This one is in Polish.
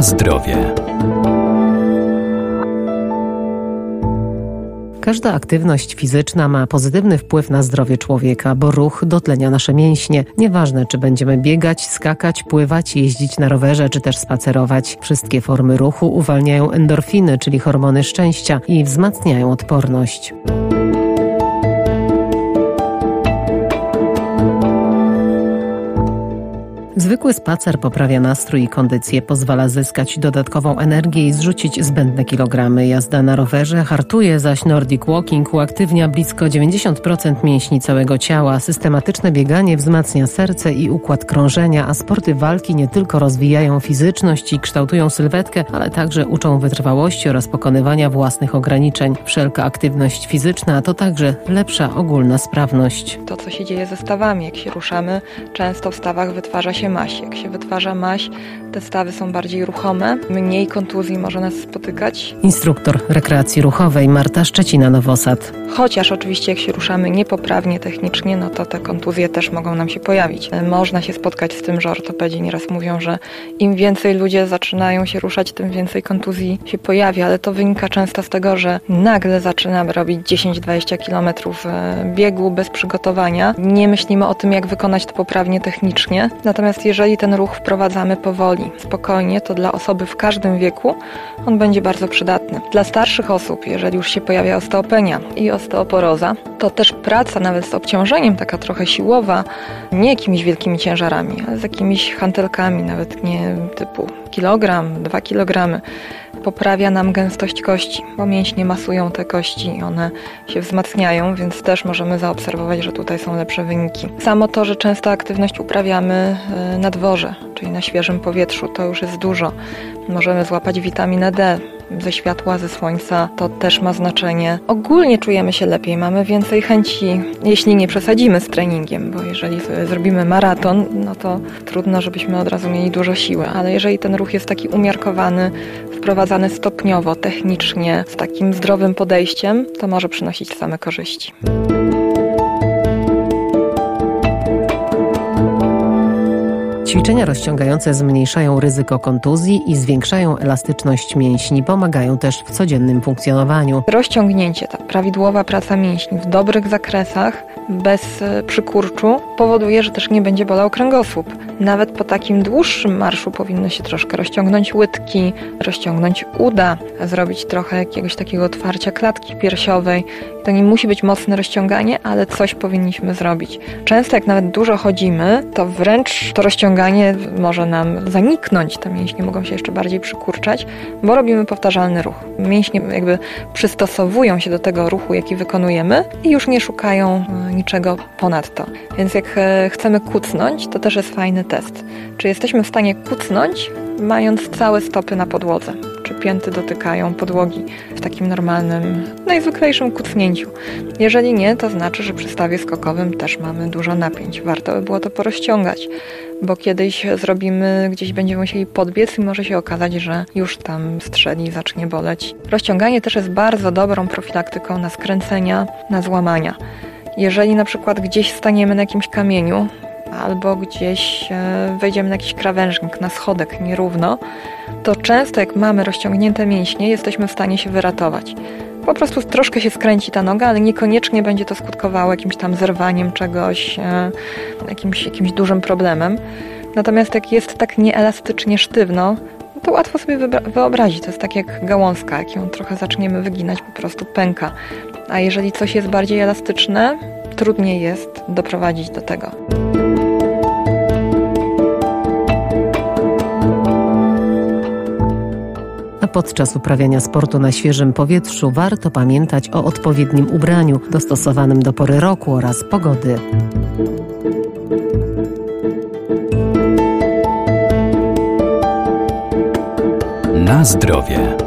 Zdrowie. Każda aktywność fizyczna ma pozytywny wpływ na zdrowie człowieka, bo ruch dotlenia nasze mięśnie. Nieważne, czy będziemy biegać, skakać, pływać, jeździć na rowerze, czy też spacerować. Wszystkie formy ruchu uwalniają endorfiny, czyli hormony szczęścia i wzmacniają odporność. Zwykły spacer poprawia nastrój i kondycję, pozwala zyskać dodatkową energię i zrzucić zbędne kilogramy. Jazda na rowerze hartuje, zaś Nordic Walking uaktywnia blisko 90% mięśni całego ciała. Systematyczne bieganie wzmacnia serce i układ krążenia, a sporty walki nie tylko rozwijają fizyczność i kształtują sylwetkę, ale także uczą wytrwałości oraz pokonywania własnych ograniczeń. Wszelka aktywność fizyczna to także lepsza ogólna sprawność. To, co się dzieje ze stawami, jak się ruszamy, często w stawach wytwarza się maś. Jak się wytwarza maś, te stawy są bardziej ruchome, mniej kontuzji może nas spotykać. Instruktor rekreacji ruchowej Marta Szczecina-Nowosad. Chociaż oczywiście jak się ruszamy niepoprawnie technicznie, no to te kontuzje też mogą nam się pojawić. Można się spotkać z tym, że ortopedzi nieraz mówią, że im więcej ludzie zaczynają się ruszać, tym więcej kontuzji się pojawia, ale to wynika często z tego, że nagle zaczynamy robić 10-20 km e, biegu bez przygotowania. Nie myślimy o tym, jak wykonać to poprawnie technicznie. Natomiast jeżeli ten ruch wprowadzamy powoli, spokojnie, to dla osoby w każdym wieku on będzie bardzo przydatny. Dla starszych osób, jeżeli już się pojawia osteopenia i osteoporoza, to też praca nawet z obciążeniem, taka trochę siłowa, nie jakimiś wielkimi ciężarami, ale z jakimiś hantelkami, nawet nie typu kilogram, dwa kilogramy, poprawia nam gęstość kości, bo mięśnie masują te kości i one się wzmacniają, więc też możemy zaobserwować, że tutaj są lepsze wyniki. Samo to, że często aktywność uprawiamy e, na dworze, czyli na świeżym powietrzu, to już jest dużo. Możemy złapać witaminę D, ze światła, ze słońca, to też ma znaczenie. Ogólnie czujemy się lepiej, mamy więcej chęci, jeśli nie przesadzimy z treningiem, bo jeżeli zrobimy maraton, no to trudno, żebyśmy od razu mieli dużo siły, ale jeżeli ten ruch jest taki umiarkowany, wprowadzany stopniowo, technicznie, z takim zdrowym podejściem, to może przynosić same korzyści. Ćwiczenia rozciągające zmniejszają ryzyko kontuzji i zwiększają elastyczność mięśni, pomagają też w codziennym funkcjonowaniu. Rozciągnięcie, ta prawidłowa praca mięśni w dobrych zakresach, bez e, przykurczu, powoduje, że też nie będzie bolał kręgosłup. Nawet po takim dłuższym marszu powinno się troszkę rozciągnąć łydki, rozciągnąć uda, zrobić trochę jakiegoś takiego otwarcia klatki piersiowej. To nie musi być mocne rozciąganie, ale coś powinniśmy zrobić. Często jak nawet dużo chodzimy, to wręcz to rozciąganie może nam zaniknąć. Te mięśnie mogą się jeszcze bardziej przykurczać, bo robimy powtarzalny ruch. Mięśnie jakby przystosowują się do tego ruchu, jaki wykonujemy i już nie szukają e, niczego ponadto. Więc jak e, chcemy kucnąć, to też jest fajny test. Czy jesteśmy w stanie kucnąć, mając całe stopy na podłodze? Czy pięty dotykają podłogi w takim normalnym, najzwyklejszym kucnięciu? Jeżeli nie, to znaczy, że przy stawie skokowym też mamy dużo napięć. Warto by było to porozciągać, bo kiedyś zrobimy, gdzieś będziemy musieli podbiec i może się okazać, że już tam strzeli zacznie boleć. Rozciąganie też jest bardzo dobrą profilaktyką na skręcenia, na złamania. Jeżeli na przykład gdzieś staniemy na jakimś kamieniu, albo gdzieś e, wejdziemy na jakiś krawężnik, na schodek nierówno, to często jak mamy rozciągnięte mięśnie, jesteśmy w stanie się wyratować. Po prostu troszkę się skręci ta noga, ale niekoniecznie będzie to skutkowało jakimś tam zerwaniem czegoś, e, jakimś, jakimś dużym problemem. Natomiast jak jest tak nieelastycznie sztywno, no to łatwo sobie wyobrazić. To jest tak jak gałązka, jak ją trochę zaczniemy wyginać, po prostu pęka. A jeżeli coś jest bardziej elastyczne, trudniej jest doprowadzić do tego. Podczas uprawiania sportu na świeżym powietrzu warto pamiętać o odpowiednim ubraniu dostosowanym do pory roku oraz pogody. Na zdrowie.